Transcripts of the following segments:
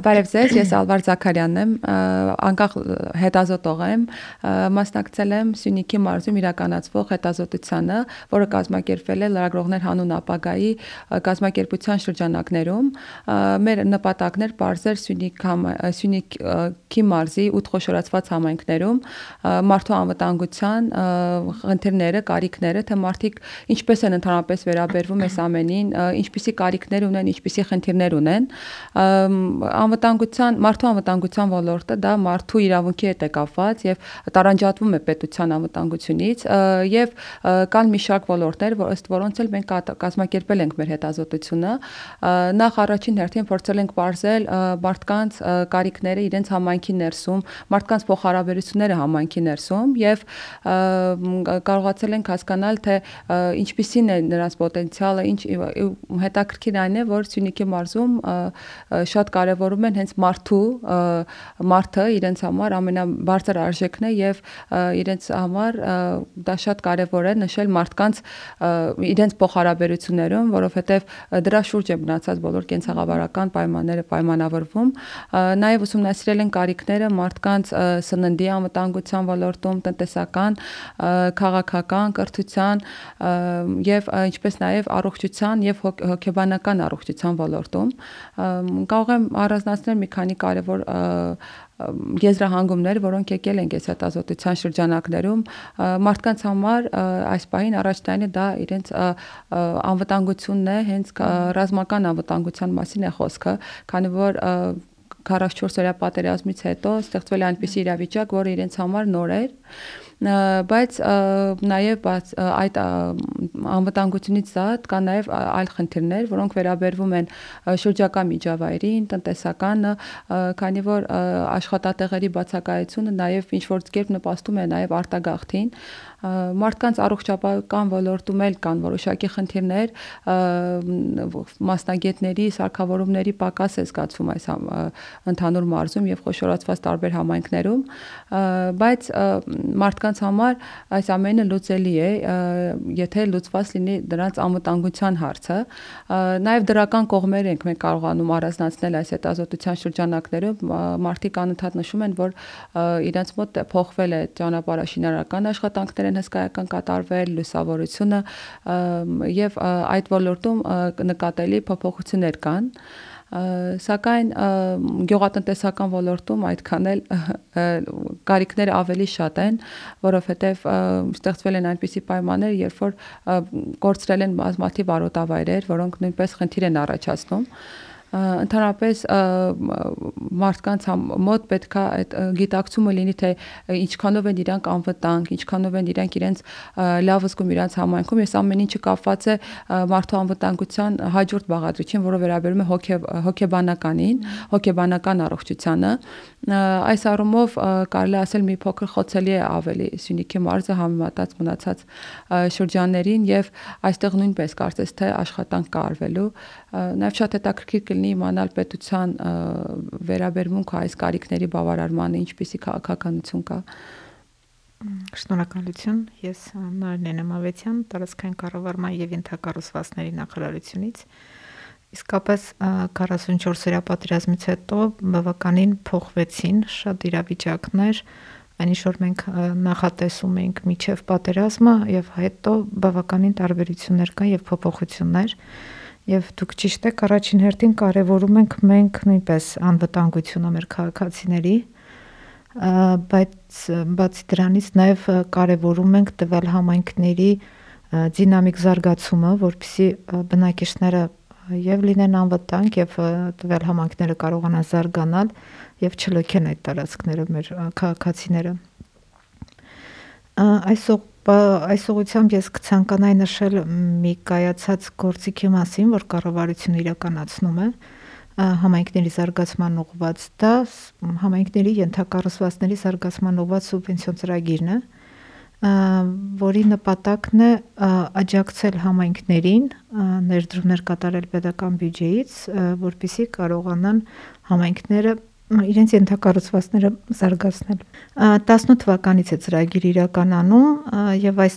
Բարև ձեզ, ես Ալվար Զաքարյանն եմ, անկախ հետազոտող եմ, մասնակցել եմ Սյունիքի մարզում իրականացվող հետազոտությանը, որը կազմակերպվել է լրագրողներ հանուն ապագայի կազմակերպության շրջանակներում։ Մեր նպատակն էր բարձր Սյունիք Սյունիքի մարզի 8 խոշորացված համայնքներում մարդու անվտանգության խնդիրները, կարիքները, թե մարդիկ ինչպես են ընդհանրապես վերաբերվում այս ամենին, ինչպիսի կարիքներ ունեն, ինչպիսի խնդիրներ ունեն անվտանգության մարդու անվտանգության ոլորտը դա մարդու իրավունքի հետ է կապված եւ տարանջատվում է պետության անվտանգությունից եւ կան մի շարք ոլորտներ, որ ըստ որոնց էլ մենք կազմակերպել ենք մեր հետազոտությունը նախ առաջին հերթին փորձել ենք ողրզել մարդկանց կարիքները իրենց համայնքի ներսում, մարդկանց փոխհարաբերությունները համայնքի ներսում եւ կարողացել ենք հասկանալ թե ինչպիսին է նրանց պոտենցիալը, ինչ հետաքրքիր այն է, որ Սյունիքի մարզում շատ կարևորում են հենց մարդու մարդը իրենց համար ամենաբարձր արժեքն է եւ իրենց համար դա շատ կարևոր է նշել մարդկանց իրենց փոխհարաբերություններում, որովհետեւ դրա շուրջ է մնացած բոլոր կենցաղավարական պայմանները պայմանավորվում։ Նաեւ ուսումնասիրել են կարիքները մարդկանց սննդի անվտանգության ոլորտում, տնտեսական, քաղաքական, կրթության եւ ինչպես նաեւ առողջության եւ հոգեբանական առողջության ոլորտում կարող եմ առանձնացնել մի քանի կարևոր եզրահանգումներ, որոնք եկել են այս հետազոտության շրջանակներում մարդկանց համար այս պահին առաջնայինը դա իրենց անվտանգությունն է, հենց ռազմական անվտանգության մասին է խոսքը, քանի որ 44 օրյա պատերազմից հետո ստեղծվել է այնպիսի իրավիճակ, որը իրենց համար նոր էր բայց նաև այդ անվտանգությունից զատ կա նաև այլ խնդիրներ, որոնք վերաբերվում են շրջակա միջավայրին, տնտեսականը, քանի որ աշխատատեղերի բացակայությունը նաև ինչ որ կերպ նպաստում է նաև արտագաղթին, մարդկանց առողջապահական ոլորտում էլ կան որոշակի խնդիրներ, մասնագետների, սարքավորումների պակաս է զգացվում այս ընդհանուր մարզում եւ խոշորացված տարբեր համայնքներում, բայց մարդկանց համար այս ամենը լուծելի է, եթե լուծված լինի դրանց անվտանգության հարցը։ Նաեւ դրական կողմեր ենք մենք կարողանում առանձնացնել այս հետազոտության շրջանակներում, մարդիկ անընդհատ նշում են, որ իրենց մոտ փոխվել է ճանապարհաշինարական աշխատանքները են հսկայական կատարվել, լուսավորությունը եւ այդ ոլորտում նկատելի փոփոխություններ կան սակայն գյուղատնտեսական ոլորտում այդքան էլ կարիքները ավելի շատ են, որովհետև ստեղծվել են այնպիսի պայմաններ, երբ որ կորցրել են բազմաթիվ արոտավայրեր, որոնք նույնպես խնդիր են առաջացնում ընդհանրապես մարդկանց մոտ պետքա այդ գիտակցումը լինի թե ինչքանով են իրանք անվտանգ, ինչքանով են իրանք իրենց լավ զգում իրանք համայնքում, ես ամեն ինչը կապված է մարդու անվտանգության հաջորդ բաղադրիչին, որը վերաբերում է հոգե հոգեբանականին, հոգեբանական առողջությանը։ Այս առումով կարելի ասել մի փոքր խոցելի է ավելի Սյունիքի մարզը համեմատած մնացած շրջաններին եւ այստեղ նույնպես կարծես թե աշխատանք կա արվելու։ Նաեւ շատ հետաքրքիր կլինի իմանալ պետության վերաբերմունքը այս կարիքների բավարարմանը, ինչպիսի քաղաքականություն կա։ Շնորհակալություն։ Ես Նարինե Նամավեցյան, տարածքային կառավարման եւ ենթակառուցվածքների նախարարությունից։ Իսկապես 44-օրյա պատերազմից հետո բավականին փոխվեցին շատ իրավիճակներ, այնիշ որ մենք նախատեսում էինք միջև պատերազմը եւ հետո բավականին տարբերություններ կան եւ փոփոխություններ եւ դուք ճիշտ եք առաջին հերթին կարեւորում ենք մենք նույնպես անվտանգությունը մեր քաղաքացիների բայց բացի դրանից նաեւ կարեւորում ենք տվել համայնքների դինամիկ զարգացումը, որpիսի բնակիչները եւ լինեն անվտանգ եւ տվել համայնքները կարողանան զարգանալ եւ չլքեն այդ տարածքները մեր քաղաքացիները այսօր այս ուղությամբ ես կցանկանայի նշել մի կայացած գործիքի մասին, որ կառավարությունը իրականացնում է համայնքների զարգացման ուղղված դա համայնքների ենթակառուցվածքների զարգացման ուղղված սուբվենցիոն ծրագիրն է որի նպատակն է աջակցել համայնքներին ներդրումներ կատարել պետական բյուջեից, որպիսի կարողանան համայնքները իրենց ենթակառուցվածքները զարգացնել։ 18 թվականից է ծրագիրը իրականանում եւ այս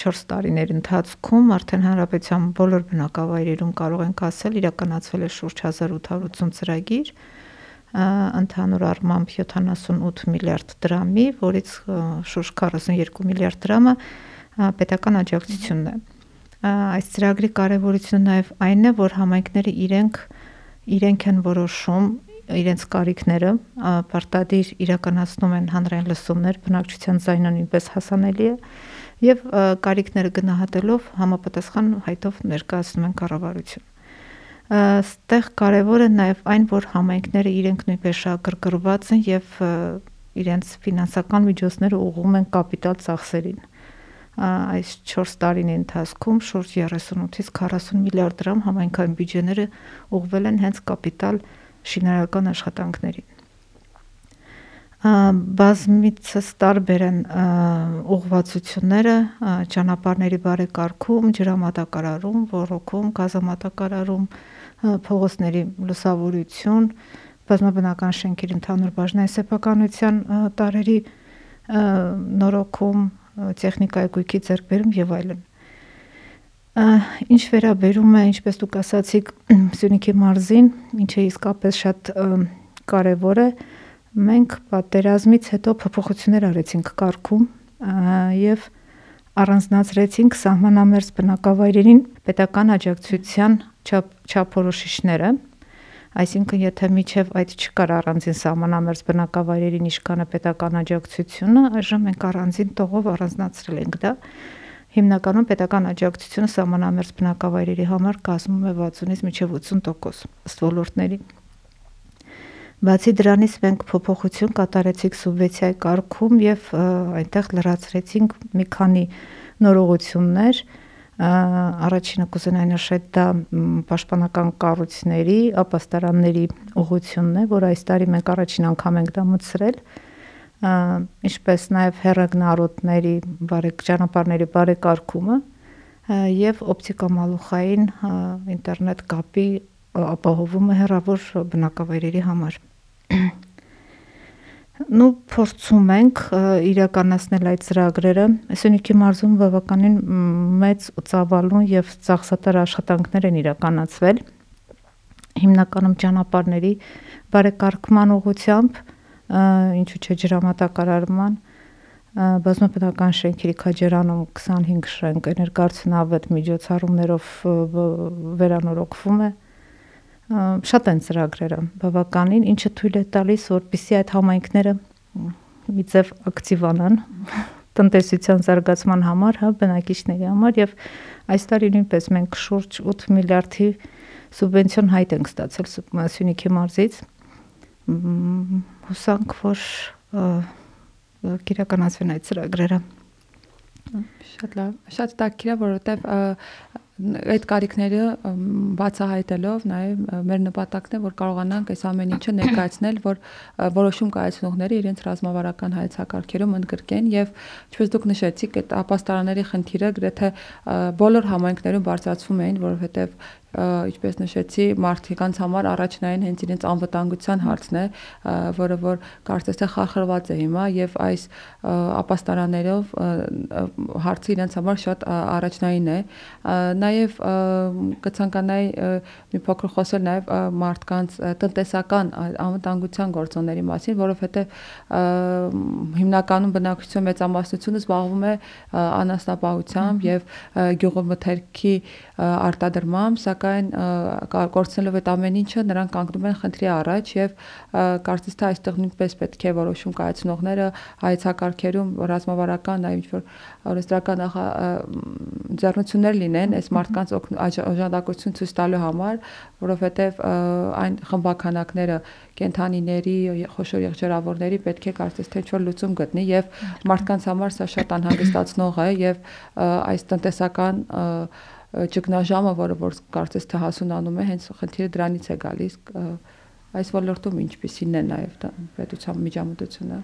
4 տարիների ընթացքում արդեն հանրապետության բոլոր բնակավայրերում կարող ենք ասել իրականացվել է շուրջ 1880 ծրագիր ընդհանուր առմամբ 78 միլիարդ դրամի, որից շուրջ 42 միլիարդ դրամը պետական աջակցությունն է։ Այս ծրագրի կարևորությունը նաև այն է, որ համայնքները իրենք իրենք են որոշում իրենց կարիքները, պարտադիր իրականացնում են հանրային լսումներ, բնակչության ձայնը նույնպես հասանելի է եւ կարիքները գնահատելով համապատասխան հայտով ներկայացնում են կառավարություն։ Այստեղ կարևոր է նաև այն, որ համայնքները իրենք նույնպես շահագրգռված են եւ իրենց ֆինանսական միջոցները ուղղում են կապիտալ ծախսերին այս 4 տարիների ընթացքում շուրջ 38-ից 40 միլիարդ դրամ համայնքային բյուջեները ուղղվել են հենց կապիտալ շինարարական աշխատանքներին բազմիցս տարբեր են ուղղվածությունները ճանապարհների բարեկարգում, ջրամատակարարում, ռոռոկում, գազամատակարարում, փողոցների լուսավորություն, բազմաբնական շենքերի ընդհանուր բաժնային սեփականության տարերի նորոգում, տեխնիկայի գույքի ձեռքբերում եւ այլն։ Ինչ վերաբերում է, ինչպես դուք ասացիք, Սյունիքի մարզին, ինչը իսկապես շատ կարևոր է, մենք պատերազմից հետո փոփոխություններ արեցինք կարգում եւ առանձնացրեցինք սահմանամերձ բնակավայրերին պետական աջակցության չափ չափորոշիչները Այսինքն, եթե միջև այդ չկար առանձին սահմանամերձ բնակավայրերին իշքանը պետական աջակցությունը, այժմ մենք առանձին տողով առանձնացրել ենք դա։ Հիմնականում պետական աջակցությունը սահմանամերձ բնակավայրերի համար կազմում է 60-ից մինչև 80% ըստ ոլորտների։ Բացի դրանից մենք փոփոխություն կատարեցինք սուբվենցիայի կարգում եւ այնտեղ լրացրեցինք մի քանի նորողություններ, առաջինը կուզենայի նշել դա պաշտպանական կառույցների, ապաստարանների ուղությունն է, որ այս տարի մենք առաջին անգամ ենք դա մտցրել ինչպես նաև հերագնարոտների բարեկ ճանապարհների բարեկարգումը եւ օպտիկամալուխային ինտերնետ կապի ապահովումը հեռավոր բնակավայրերի համար նու փորձում ենք իրականացնել այդ ծրագրերը Սյունիքի մարզում բավականին մեծ ծավալուն եւ ծախսատար աշխատանքներ են իրականացվել հիմնականում ճանապարհների բարեկարգման ուղղությամբ ինչու՞ չէ ջրամատակարարման բազմապետական շենքերի քաջերանում 25 շենք էներգարցունավետ միջոցառումներով վերանորոգվում է շատ են ծրագրերը բավականին, ինչը թույլ է տալիս, որպիսի այդ համայնքները մի ձև ակտիվանան տնտեսության զարգացման համար, հա, բնակիչների համար եւ այս տարի նույնպես մենք շուրջ 8 միլիարդի սուբվենցիոն հայտ ենք ստացել Սյունիքի մարզից։ Հուսանք, որ կիրականացվեն այդ ծրագրերը։ Շատ լավ, շատ տակիր է, որովհետև այդ կարիքները բացահայտելով նաև մեր նպատակն է որ կարողանանք այս ամեն ինչը ներկայացնել որ որոշում կայացնողները իրենց ռազմավարական հայեցակարգերում ընդգրկեն եւ ինչպես դուք նշեցիք այդ ապաստարանների խնդիրը գրեթե բոլոր համայնքներում բարձրացվում էին որովհետեւ ինչպես նշեցի, մարդկանց համար առաջնային հենց իրենց անվտանգության հարցն է, որը որ կարծես թե խախրված է հիմա եւ այս ապաստարաններով հարցը իրենց համար շատ առաջնային է։ Նաեւ կցանկանայի մի փոքր խոսել նաեւ մարդկանց տնտեսական անվտանգության գործոնների մասին, որովհետեւ հիմնականում բնակչության մեծամասնությունը զբաղվում է անասնապահությամբ եւ գյուղմթերքի արտադրմամբ, սակայն սակայն կորցնելով այդ ամեն ինչը նրանք կանգնում են խնդրի առաջ եւ կարծես թե այստեղ նույնպես պետք է որոշում կայացնողները հայեցակարգերում ռազմավարական նաեւ ինչ որ օրենսդրական ձեռնություններ լինեն այս մարդկանց օժանդակություն ցույց տալու համար, որովհետեւ այն խմբականակները կենթանիների, խոշոր եղջերավորների պետք է կարծես թե ինչ-որ լուծում գտնի եւ մարդկանց համար սա շատ անհանգստացնող է եւ այս տնտեսական և, ճգնաժամը, որը որ կարծես թե հասունանում է, հենց խնդիրը դրանից է գալիս այս ոլորտում ինչպիսին է նաև պետության միջամտությունը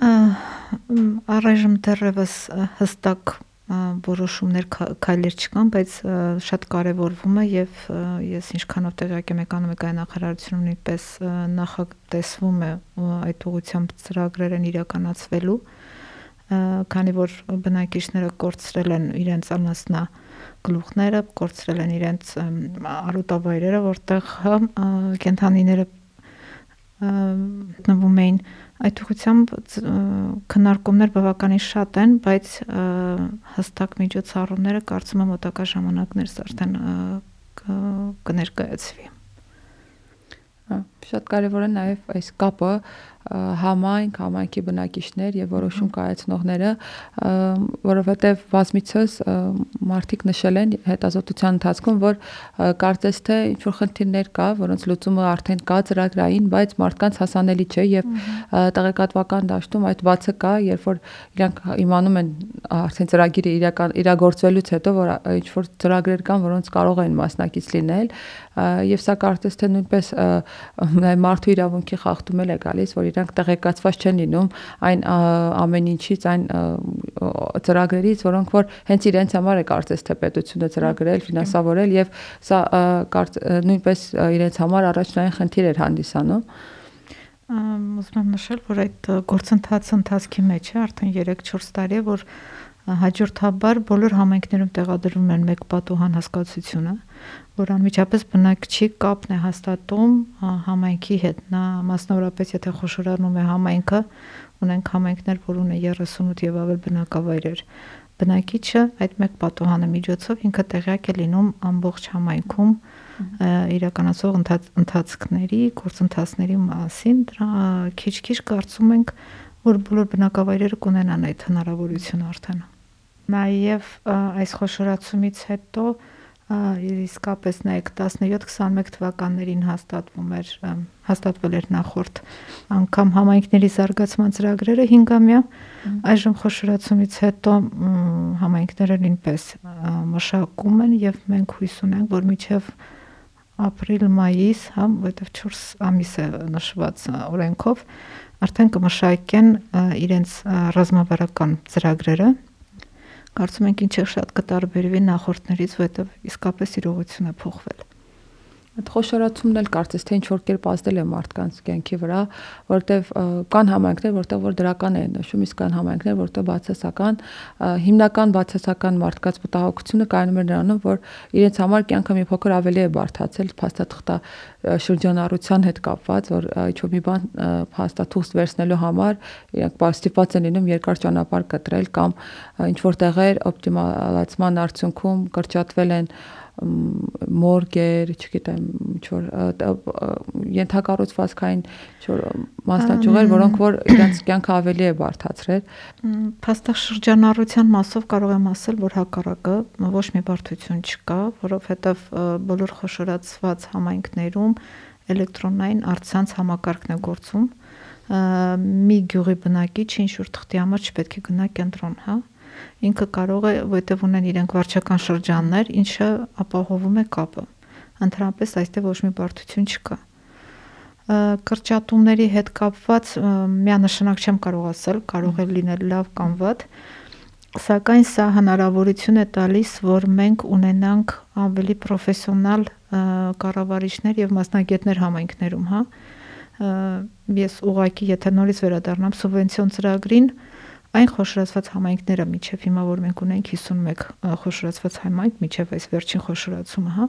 առայժմ դեռևս հստակ որոշումներ քայլեր չկան, բայց շատ կարևորվում է եւ ես ինչքանով տեղյակ եմ էկոնոմիկայի նախարարությունում նույնպես նախատեսվում է այդ ուղղությամբ ծրագրեր են իրականացվելու քանի որ բնակիչները կորցրել են իրենց անասնա գլուխները, կորցրել են իրենց արուտավայրերը, որտեղ կենթանիները գտնվում էին այդ ուղղությամբ քննարկումներ բավականին շատ են, բայց հստակ միջոցառումները կարծում եմ մոտակա ժամանակներս արդեն կներկայացվի։ Շատ կարևոր է նաև այս կապը համայնք, համայնքի բնակիչներ եւ որոշում կայացնողները, որովհետեւ բազմիցս մարդիկ նշել են հետազոտության ընթացքում, որ կարծես թե ինչ որ խնդիրներ կա, որոնց լուծումը արդեն կա ծրագրային, բայց մարդկանց հասանելի չէ եւ տեղեկատվական դաշտում այդ բացը կա, երբ որ իրանք imանում են արդեն ծրագիրը իրական իրագործվելուց հետո, որ ինչ որ ծրագրեր կան, որոնց կարող են մասնակից լինել, եւ սա կարծես թե նույնպես մարդու իրավունքի խախտումել է գալիս, որ իրանք տեղեկացված չեն լինում այն ամեն ինչից, այն ծրագրերից, որոնք որ հենց իրենց համար է կարծես թե պետությունը ծրագրել, ֆինանսավորել եւ սա նույնպես իրենց համար առաջնային խնդիր էր հանդիսանում ուզում եմ նշել, որ այդ գործընթացը ընթացքի մեջ է արդեն 3-4 տարի է, որ հաջորդաբար բոլոր համայնքներում տեղադրվում են մեկ պատուհան հասկացությունը, որ անմիջապես բնակչի կապն է հաստատում համայնքի հետ։ Նա մասնավորապես եթե խոշորանում է համայնքը, ունենք համայնքներ, որ ունեն 38 եւ ավել բնակավայրեր։ Բնակիչը այդ մեկ պատուհանը միջոցով ինքը տեղյակ է լինում ամբողջ համայնքում իրականացող ընթացքների, գործընթացների մասին։ Դրա քիչ-քիչ կարծում ենք, որ բոլոր բնակավայրերը կունենան այդ հնարավորությունը արդեն։ Նաև այս խոշորացումից հետո իսկապես նայեք 17-21 թվականներին հաստատվում էր հաստատվել էր նախորդ անգամ համայնքների զարգացման ծրագրերը 5-ամյա այժմ խոշորացումից հետո համայնքները նույնպես մշակում են եւ մենք հույս ունենք որ միջև ապրիլ-մայիս, հա, որտեվ 4 ամիս է նշված օրենքով, արդեն կմշակեն իրենց ռազմավարական ծրագրերը կարծում ենք ինչը շատ կտարբերվի նախորդներից, որովհետև իսկապես իրողություն է փոխվել։ Այդ խոշորացումն էլ կարծես թե ինչ որ կերպ ազդել է մարդկանց կյանքի վրա, որտեվ կան համայնքներ, որտեղ որ դրական է նշում, իսկ կան համայնքներ, որտեղ բացասական, հիմնական բացասական մարդկանց մտահոգությունը կայանում է նրանում, որ իրենց համար կյանքը մի փոքր ավելի է բարթացել փաստաթղթա շրջանառության հետ կապված, որ ինչ որ մի բան փաստաթուղթ վերցնելու համար իրենք ստիպված են լինում երկար ճանապարհ կտրել կամ ինչ որ տեղեր օպտիմալացման արդյունքում կրճատվել են մորգեր, չգիտեմ, ինչ որ ենթակառուցվածքային ինչ որ մասնաճյուղեր, որոնք որ իրենց կյանքը ավելի է բարթացրել։ Փաստաշրջանառության մասով կարող եմ ասել, որ հակառակը ոչ մի բարդություն չկա, որովհետև բոլոր խոշորացված համայնքներում էլեկտրոնային արցանց համակարգն է գործում մի գյուղի բնակիչ ինչ որ թղթի համար չպետք է գնա կենտրոն, հա ինքը կարող է, որտեվ ունեն իրենք վարչական շրջաններ, ինչը ապահովում է կապը։ Ընդհանրապես այստեղ ոչ մի բարդություն չկա կրճատումների հետ կապված միանշանակ չեմ կարող ասել, կարող է լինել լավ կամ վատ, սակայն սա հնարավորություն է տալիս, որ մենք ունենանք ավելի պրոֆեսիոնալ կառավարիչներ եւ մասնագետներ համայնքներում, հա։ Ես ուղակի եթե նորից վերադառնամ սուբվենցիոն ծրագրին, այն խոշորացված համայնքները միջև հիմա որ մենք ունենք 51 խոշորացված համայնք միջև այս վերջին խոշորացումը, հա,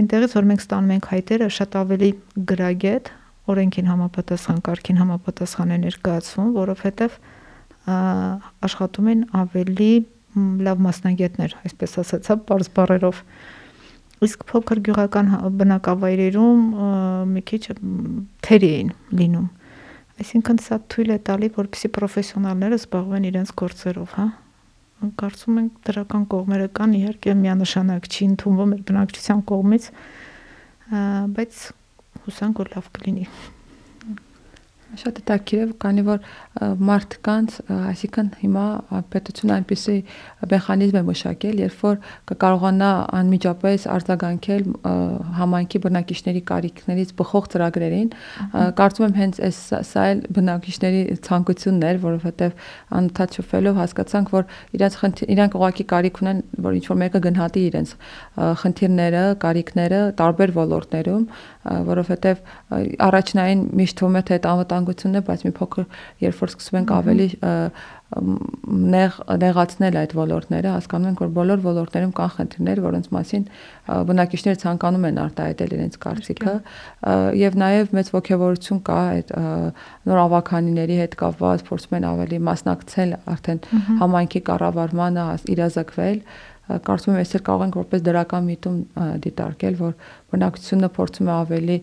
այնտեղից որ մենք ստանում ենք հայտերը շատ ավելի գրագետ օրենքին համապատասխան, կարգին համապատասխան է ներկայացվում, որովհետև աշխատում են ավելի լավ մասնագետներ, այսպես ասած, հա, բարձ բառերով։ Իսկ փոքր գյուղական բնակավայրերում մի քիչ թերի էին լինում Այսինքն սա թույլ է տալի, որպեսզի պրոֆեսիոնալները զբաղվեն իրենց գործերով, հա։ Կարծում ենք դրական կողմերը կան, իհարկե միանշանակ չի ընդունվում մեր բնակչության կողմից, բայց հուսանք որ լավ կլինի։ Շատ հետաքրքիր է, քանի որ մարդկանց, այսինքն հիմա պետությունը այնպեսի մեխանիզմ է մշակել, երբ որ կկարողանա անմիջապես արձագանքել համայնքի բնակիչների կարիքներից բխող ծրագրերին, կարծում եմ հենց այս սա էլ բնակիչների ցանկությունն էր, որովհետև անընդհատ շփվելով հասկացանք, որ իրենց իրանք ուղակի կարիք ունեն, որ ինչ որ մեկը գնահատի իրենց խնդիրները, կարիքները տարբեր ոլորտներում, որովհետև առաջնային միշտ թվում է թե այդ անվտանգությունն է, բայց մի փոքր երբ որ սկսում ենք ավելի նեղ նեղացնել այդ ոլորտները, հասկանում ենք, որ բոլոր ոլորտներում կան խնդիրներ, որոնց մասին բնակիչները ցանկանում են արտահայտել իրենց կարծիքը, եւ նաեւ մեծ ողջավորություն կա այդ նոր ավականիների հետ կապված, փորձում են ավելի մասնակցել արդեն համայնքի կառավարմանը, իրազեկվել կարծում եմ այսօր կարող ենք որպես դրական միտում դիտարկել, որ բնակչությունը փորձում է ավելի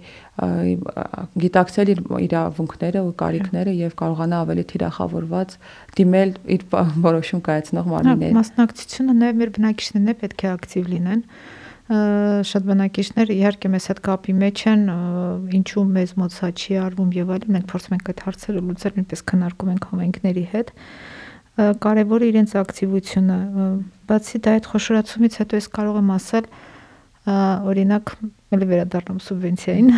գիտակցել իր իրավունքները ու կարիքները եւ կարողանա ավելի թիրախավորված դիմել իր որոշում կայացնող մարմիններին։ Մասնակցությունը նաեւ մեր բնակիչներն է պետք է ակտիվ լինեն շատ բնակիչներ իհարկե մեզ հետ կապի մեջ են ինչու մեզ մոտ սա չի արվում եւ այլն մենք փորձում ենք այդ հարցերը լուծել նույնպես քննարկում ենք համայնքների հետ կարևորը իրենց ակտիվությունը բացի դա այդ խոշորացումից հետո ես կարող եմ ասել օրինակ ելի վերադառնամ սուբվենցիային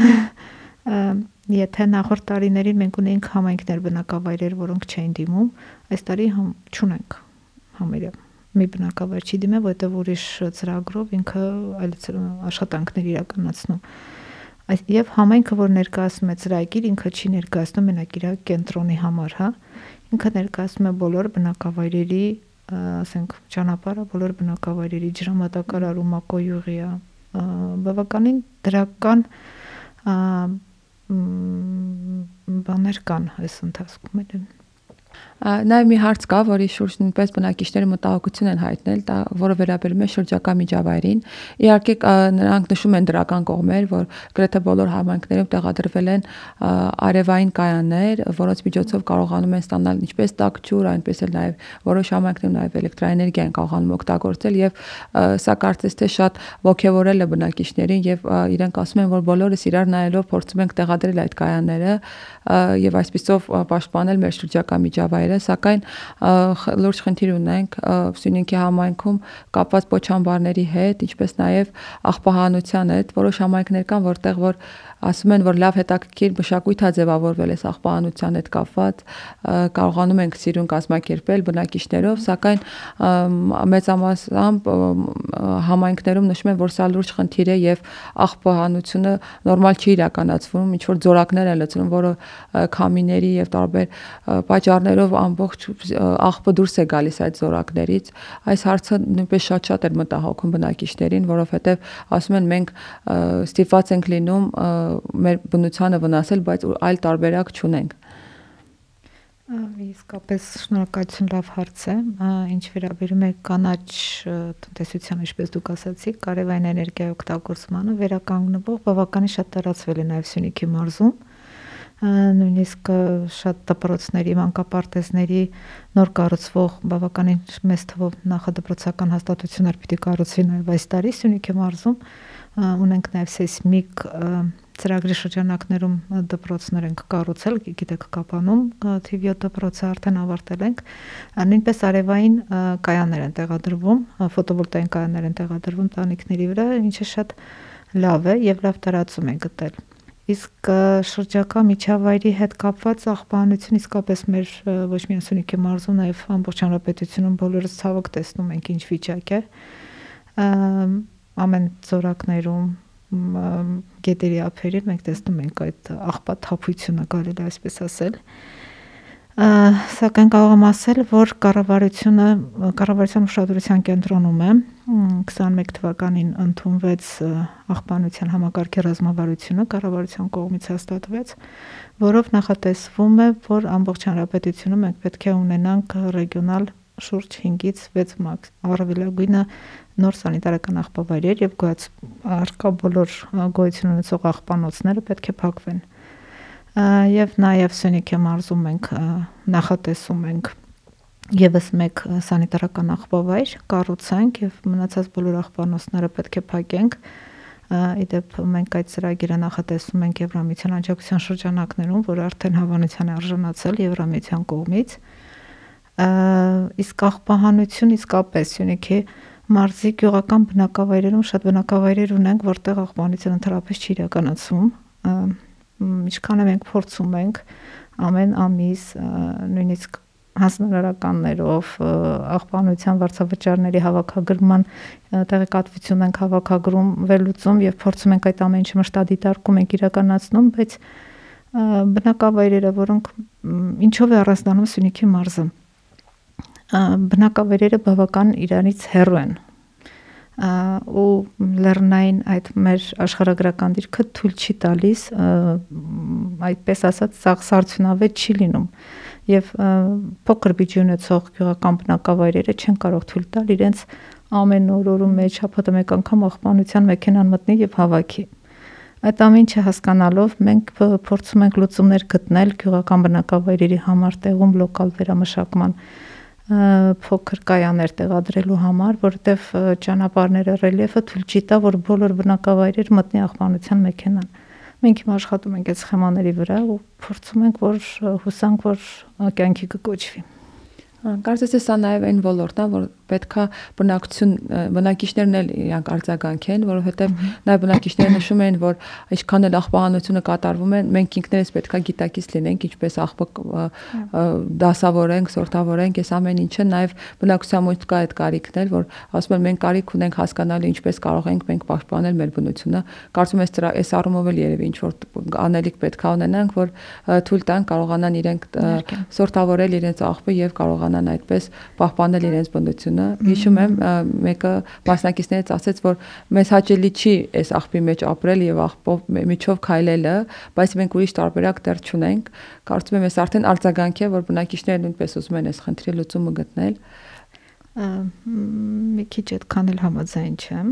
եթե նախորդ տարիներին մենք ունեինք համայնքներ բնակավայրեր, որոնք չէին դիմում, այս տարի համ չունենք համերյա մի բնակավայր չի դիմել, որովհետև ուրիշ ծրագրով ինքը այլ աշխատանքներ իրականացնում։ Այս եւ համայնքը, որ ներկայացնում է ծրագիր, ինքը չի ներկայացնում մենակ իր կենտրոնի համար, հա։ Ինքը ներկայացնում է բոլոր բնակավայրերի, ասենք, ճանապարհը, բոլոր բնակավայրերի ջրամատակարար ու մակոյուղիա, բավականին դրական բաներ կան այս ընթացքում էլ Նաև մի հարց կա, որի շուրջ նույնպես բնակիչները մտահոգություն են հայտնել, դա որը վերաբերում է շրջակա միջավայրին։ Իհարկե նրանք նշում են դրական կողմեր, որ գրեթե բոլոր համայնքներում տեղադրվել են արևային կայաններ, որոնց միջոցով կարողանում են ստանալ ինչպես տաք ջուր, այնպես էլ նաև որոշ համայնքներում նաև էլեկտրաէներգիա են կարողանում օգտագործել եւ սա կարծես թե շատ ողջևորել է բնակիչներին եւ իրենք ասում են, որ բոլորս իրար նայելով փորձում ենք տեղադրել այդ կայանները եւ այսպիսով պաշտպանել մեր շրջակա միջավայրը, սակայն լուրջ խնդիր ունենք Սյունիքի համայնքում կապված պոչամբարների հետ, ինչպես նաեւ աղբահանության հետ, որոշ համայնքներ կան, որտեղ որ ասում են, որ լավ հետաքրքիր մշակույթ է ձևավորվել այս աղբահանության հետ կապված, կարողանում ենք սիրուն կազմակերպել բնակիչներով, սակայն մեծամասամբ համայնքներում նշում են, որ սա լուրջ խնդիր է եւ աղբահանությունը նորմալ չի իրականացվում, ինչ որ ձորակներ են լցնում, որը քամիների եւ տարբեր պատճառներով ամբողջ աղբը դուրս է գալիս այդ ձորակներից։ Այս հարցը նույնպես շատ-շատ էր մտահոգում բնակիչներին, որովհետեւ ասում են մենք ստիպված ենք լինում մեր բնությանը վնասել, բայց այլ տարբերակ չունենք։ Իսկապես շնորհակալություն լավ հարց է։ Ինչ վերաբերում է կանաչ տնտեսության, ինչպես դուք ասացիք, կարևային էներգիայի օգտագործմանը վերականգնվող բավականին շատ տարածվել է նաև Սյունիքի մարզում նույնիսկ շատ դպրոցների, մանկապարտեզների նոր կառուցվող բավականին մեծ թվով նախադպրոցական հաստատություններ պիտի կառուցվի նաև այս տարի Սյունիքի մարզում ունենք նաև սեյսմիկ ծրագրի շրջանակներում դպրոցներ ենք կառուցել, գիտեք, Կապանում 7 դպրոցը արդեն ավարտել ենք։ Նույնպես արևային կայաններ են տեղադրվում, ֆոտովոլտային կայաններ են տեղադրվում տանիքների վրա, ինչը շատ լավ է եւ լավ տարածում է գտել։ Իսկ շրջակա միջավայրի հետ կապված աղբանություն իսկապես մեր ոչ միայն Սյունիքի մարզում, նաև ամբողջ հանրապետությունում բոլորս ցավոք տեսնում ենք ինչ վիճակ է։ Ամեն ծորակներում գետերի ափերին մենք տեսնում ենք այդ աղբաթափությունը, կարելի այսպես ասել սակայն կարող եմ ասել, որ կառավարությունը կառավարության ուշադրության կենտրոնում է 21 թվականին ընդունվեց աղբանության համակարգի ռազմավարությունը կառավարության կողմից հաստատվեց, որով նախատեսվում է, որ ամբողջ հանրապետությունում մենք պետք է ունենանք ռեգիոնալ շուրջ 5-ից 6 մաքս առավելագույնը նոր սանիտարական աղբավայրեր եւ գոյաց արկա բոլոր գոյություն ունեցող աղբանոցները պետք է փակվեն եւ նաեւ Սյունիքի մարզում ենք նախատեսում ենք եւս մեկ սանիտարական աղբավայր կառուցենք եւ մնացած բոլոր աղբանոցները պետք է փակենք Իդեպ մենք այդ ծրագիրը նախատեսում ենք Եվրամիության աջակցության շրջանակներում, որ արդեն հավանության է արժանացել Եվրամիության կողմից։ Իսկ աղբահանություն իսկապես Սյունիքի մարզի գյուղական բնակավայրերում շատ բնակավայրեր ունենք, որտեղ աղբանություն ընդհանրապես չի իրականացվում։ Ինչքան է մենք փորձում ենք ամեն ամիս նույնիսկ հանձնարարականներով աղբանության վարձավճարների հավաքագրման տեղեկատվություն ենք հավաքագրում, վերլուծում եւ փորձում ենք այդ ամեն ինչը մշտադիտարկում ենք իրականացնում, բայց բնակավայրերը, որոնք ինչով է առանձնանում Սյունիքի մարզը բնակավայրերը բավական իրանից հեռու են ու լեռնային այդ մեր աշխարհագրական դիրքը թույլ չի տալիս այդպես ասած սարսարցունավետ չի լինում եւ փոքր բյուջե ունեցող գյուղական բնակավայրերը չեն կարող թույլ տալ իրենց ամեն օր օրում մեջ շաբաթը մեկ անգամ աղբանության մեքենան մտնի եւ հավաքի այդ ամենը հասկանալով մենք փորձում ենք լուծումներ գտնել գյուղական բնակավայրերի համար տեղում լոկալ վերամշակման փոքր կայաններ տեղադրելու համար, որովհետև ճանապարհները ռելիեֆը թույլ չի տա, որ բոլոր բնակավայրեր մտնի աղբանության մեքենան։ Մենք հիմա աշխատում ենք այդ սխեմաների վրա ու փորձում ենք, որ հուսանք, որ կյանքի կկոչվի։ Կարծես է սա նաև այն ոլորտն է, որ պետքա բնակություն բնակիչներն էլ իրանք արձագանքեն, որովհետև նաև բնակիչները նշում են, որ ինչքան էլ աղբահանությունը կատարվում է, մենք ինքներս պետքա գիտակից լինենք, ինչպես աղբը դասավորենք, սորտավորենք, այս ամեն ինչը նաև բնակության մոտ կա այդ կարիքն էլ, որ ասում են մենք կարիք ունենք հասկանալու ինչպես կարող ենք մենք պահպանել մեր բնությունը։ Կարծում ես դրա այս առումով էլ երևի ինչ որ անելիք պետքա ունենանք, որ թույլ տան կարողանան իրենք սորտավորել իրենց աղբը եւ կարողանան այդպես պահպանել իրենց բնությունը բնությունը։ Հիշում եմ մեկը մասնակիցներից ասաց, որ մեզ հաճելի չի այս աղբի մեջ ապրել եւ աղբով միջով քայլելը, բայց մենք ուրիշ տարբերակ դեռ չունենք։ Կարծում եմ, այս արդեն արձագանք է, որ բնակիչները նույնպես ուզում են այս խնդրի լուծումը գտնել։ Մի քիչ այդքան էլ համաձայն չեմ։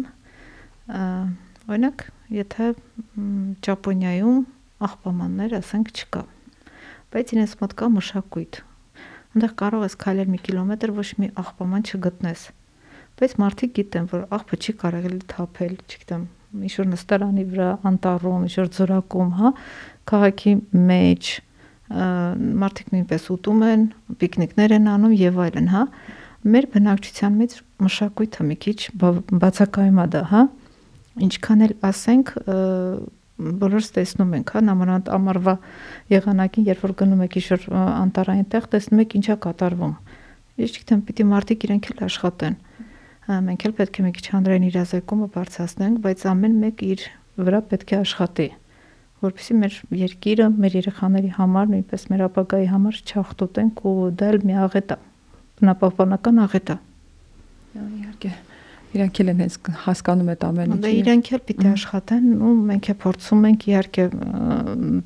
Օրինակ, եթե Ճապոնիայում աղբամաններ, ասենք, չկա, բայց իրենց մոտ կա մշակույթ, Այնտեղ կարող ես քայլել մի կիլոմետր ոչ մի աղբաման չգտնես։ Բայց մարդիկ գիտեն, որ աղբը չի կարելի թափել, չգիտեմ, ինչ որ նստարանի վրա, անտառում, ինչ որ ձորակում, հա, քաղաքի մեջ մարդիկ նույնպես ուտում են, պիկնիկներ են անում եւ այլն, հա։ Մեր բնակչության մեջ մշակույթը մի քիչ բացակայում է դա, հա։ Ինչքան էլ ասենք բոլորս տեսնում ենք, հա, նամանավանդ ամառվա եղանակին, երբ որ գնում եք իշոր անտարային տեղ, տեսնում եք ինչա կատարվում։ Ես չգիտեմ, պիտի մարդիկ իրենք էլ աշխատեն։ Մենք էլ պետք է մի քիչ հանրային իրազեկումը բարձրացնենք, բայց ամեն մեկ իր վրա պետք է աշխատի, որովհետեւ մեր երկիրը, մեր երեխաների համար, նույնպես մեր ապագայի համար չախտոտենք ու դա էլ մի աղետ է։ Բնապահպանական աղետ է։ Իհարկե իրանք էլ են հենց հասկանում այդ ամեն ինչը։ Դե իրանք էլ պիտի աշխատեն, ու մենք է փորձում ենք իհարկե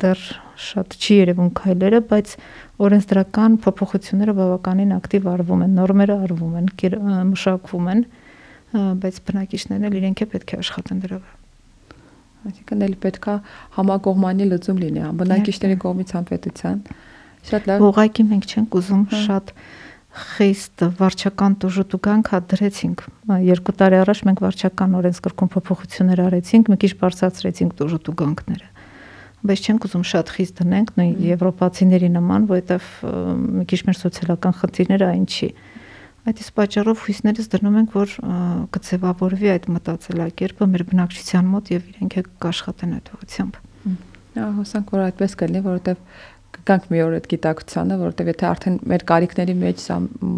դեռ շատ չի երևում քայլերը, բայց օրենսդրական փոփոխությունները բավականին ակտիվ արվում են, նորմերը արվում են, մշակվում են, բայց բնակիչներն էլ իրենք է պետք է աշխատեն դրա վրա։ Այսինքն էլ պետքա համակողմանի լուծում լինի, բնակիչների կողմից անպետության։ Շատ լավ։ Ուղղակի մենք չենք ուզում շատ խիստ վարչական տուժուտուգանք հադրեցինք։ Երկու տարի առաջ մենք վարչական օրենսգրքում փոփոխություններ արեցինք, մի քիչ բարձրացրեցինք տուժուտուգանքները բայց չենք ուզում շատ խիստ դնենք նույն եվրոպացիների նման, որովհետև մի քիչ մեր սոցիալական խնդիրները այն չի։ Այդ իսկ պատճառով հույսներս դնում ենք, որ կձևավորվի այդ մտածելակերպը մեր բնակչության մոտ եւ իրենք կաշխատեն այդ ուղությամբ։ Ահա հուսանք, որ այդպես կլինի, որովհետև գանք մի օր այդ գիտակցությանը, որովհետև եթե արդեն մեր կարիքների մեջ սա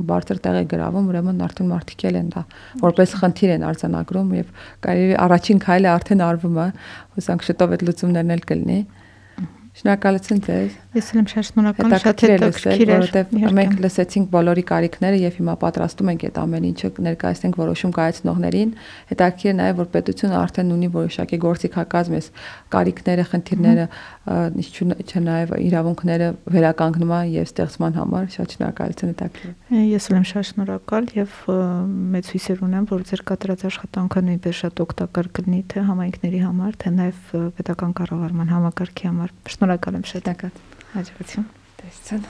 բարձր տեղ է գրավում, ուրեմն արդեն մարդիկ էլ են դա որպես խնդիր են արձանագրում եւ կարելի առաջին քայլը արդեն արվում է, հուսանք շուտով այդ լուծումներն էլ կլինի։ Շնորհակալություն ձեզ։ Ես էլ եմ շատ շնորհակալ, շատ հետաքրքիր էր, որովհետև մենք լսեցինք բոլորի կարիքները եւ հիմա պատրաստում ենք այդ ամեն ինչը ներկայացնենք որոշում կայացնողներին։ Հետաքրքիր նաեւ որ պետությունը արդեն ունի որոշակի գործիքակազմ էս կարիքները, խնդիրները, ինչ նաեւ իրավունքները վերականգնման եւ ստեղծման համար շատ շնորհակալություն հետաքրքիր։ Ես էլ եմ շատ շնորհակալ եւ մեծ հույսեր ունեմ, որ ձեր կատարած աշխատանքը նույնպես շատ օգտակար կլինի թե համայնքների համար, թե նաեւ պետական կառավարման համակարգի համար։ Շնորհակալ եմ շատ։ Հաջողություն։ Տեսցեն։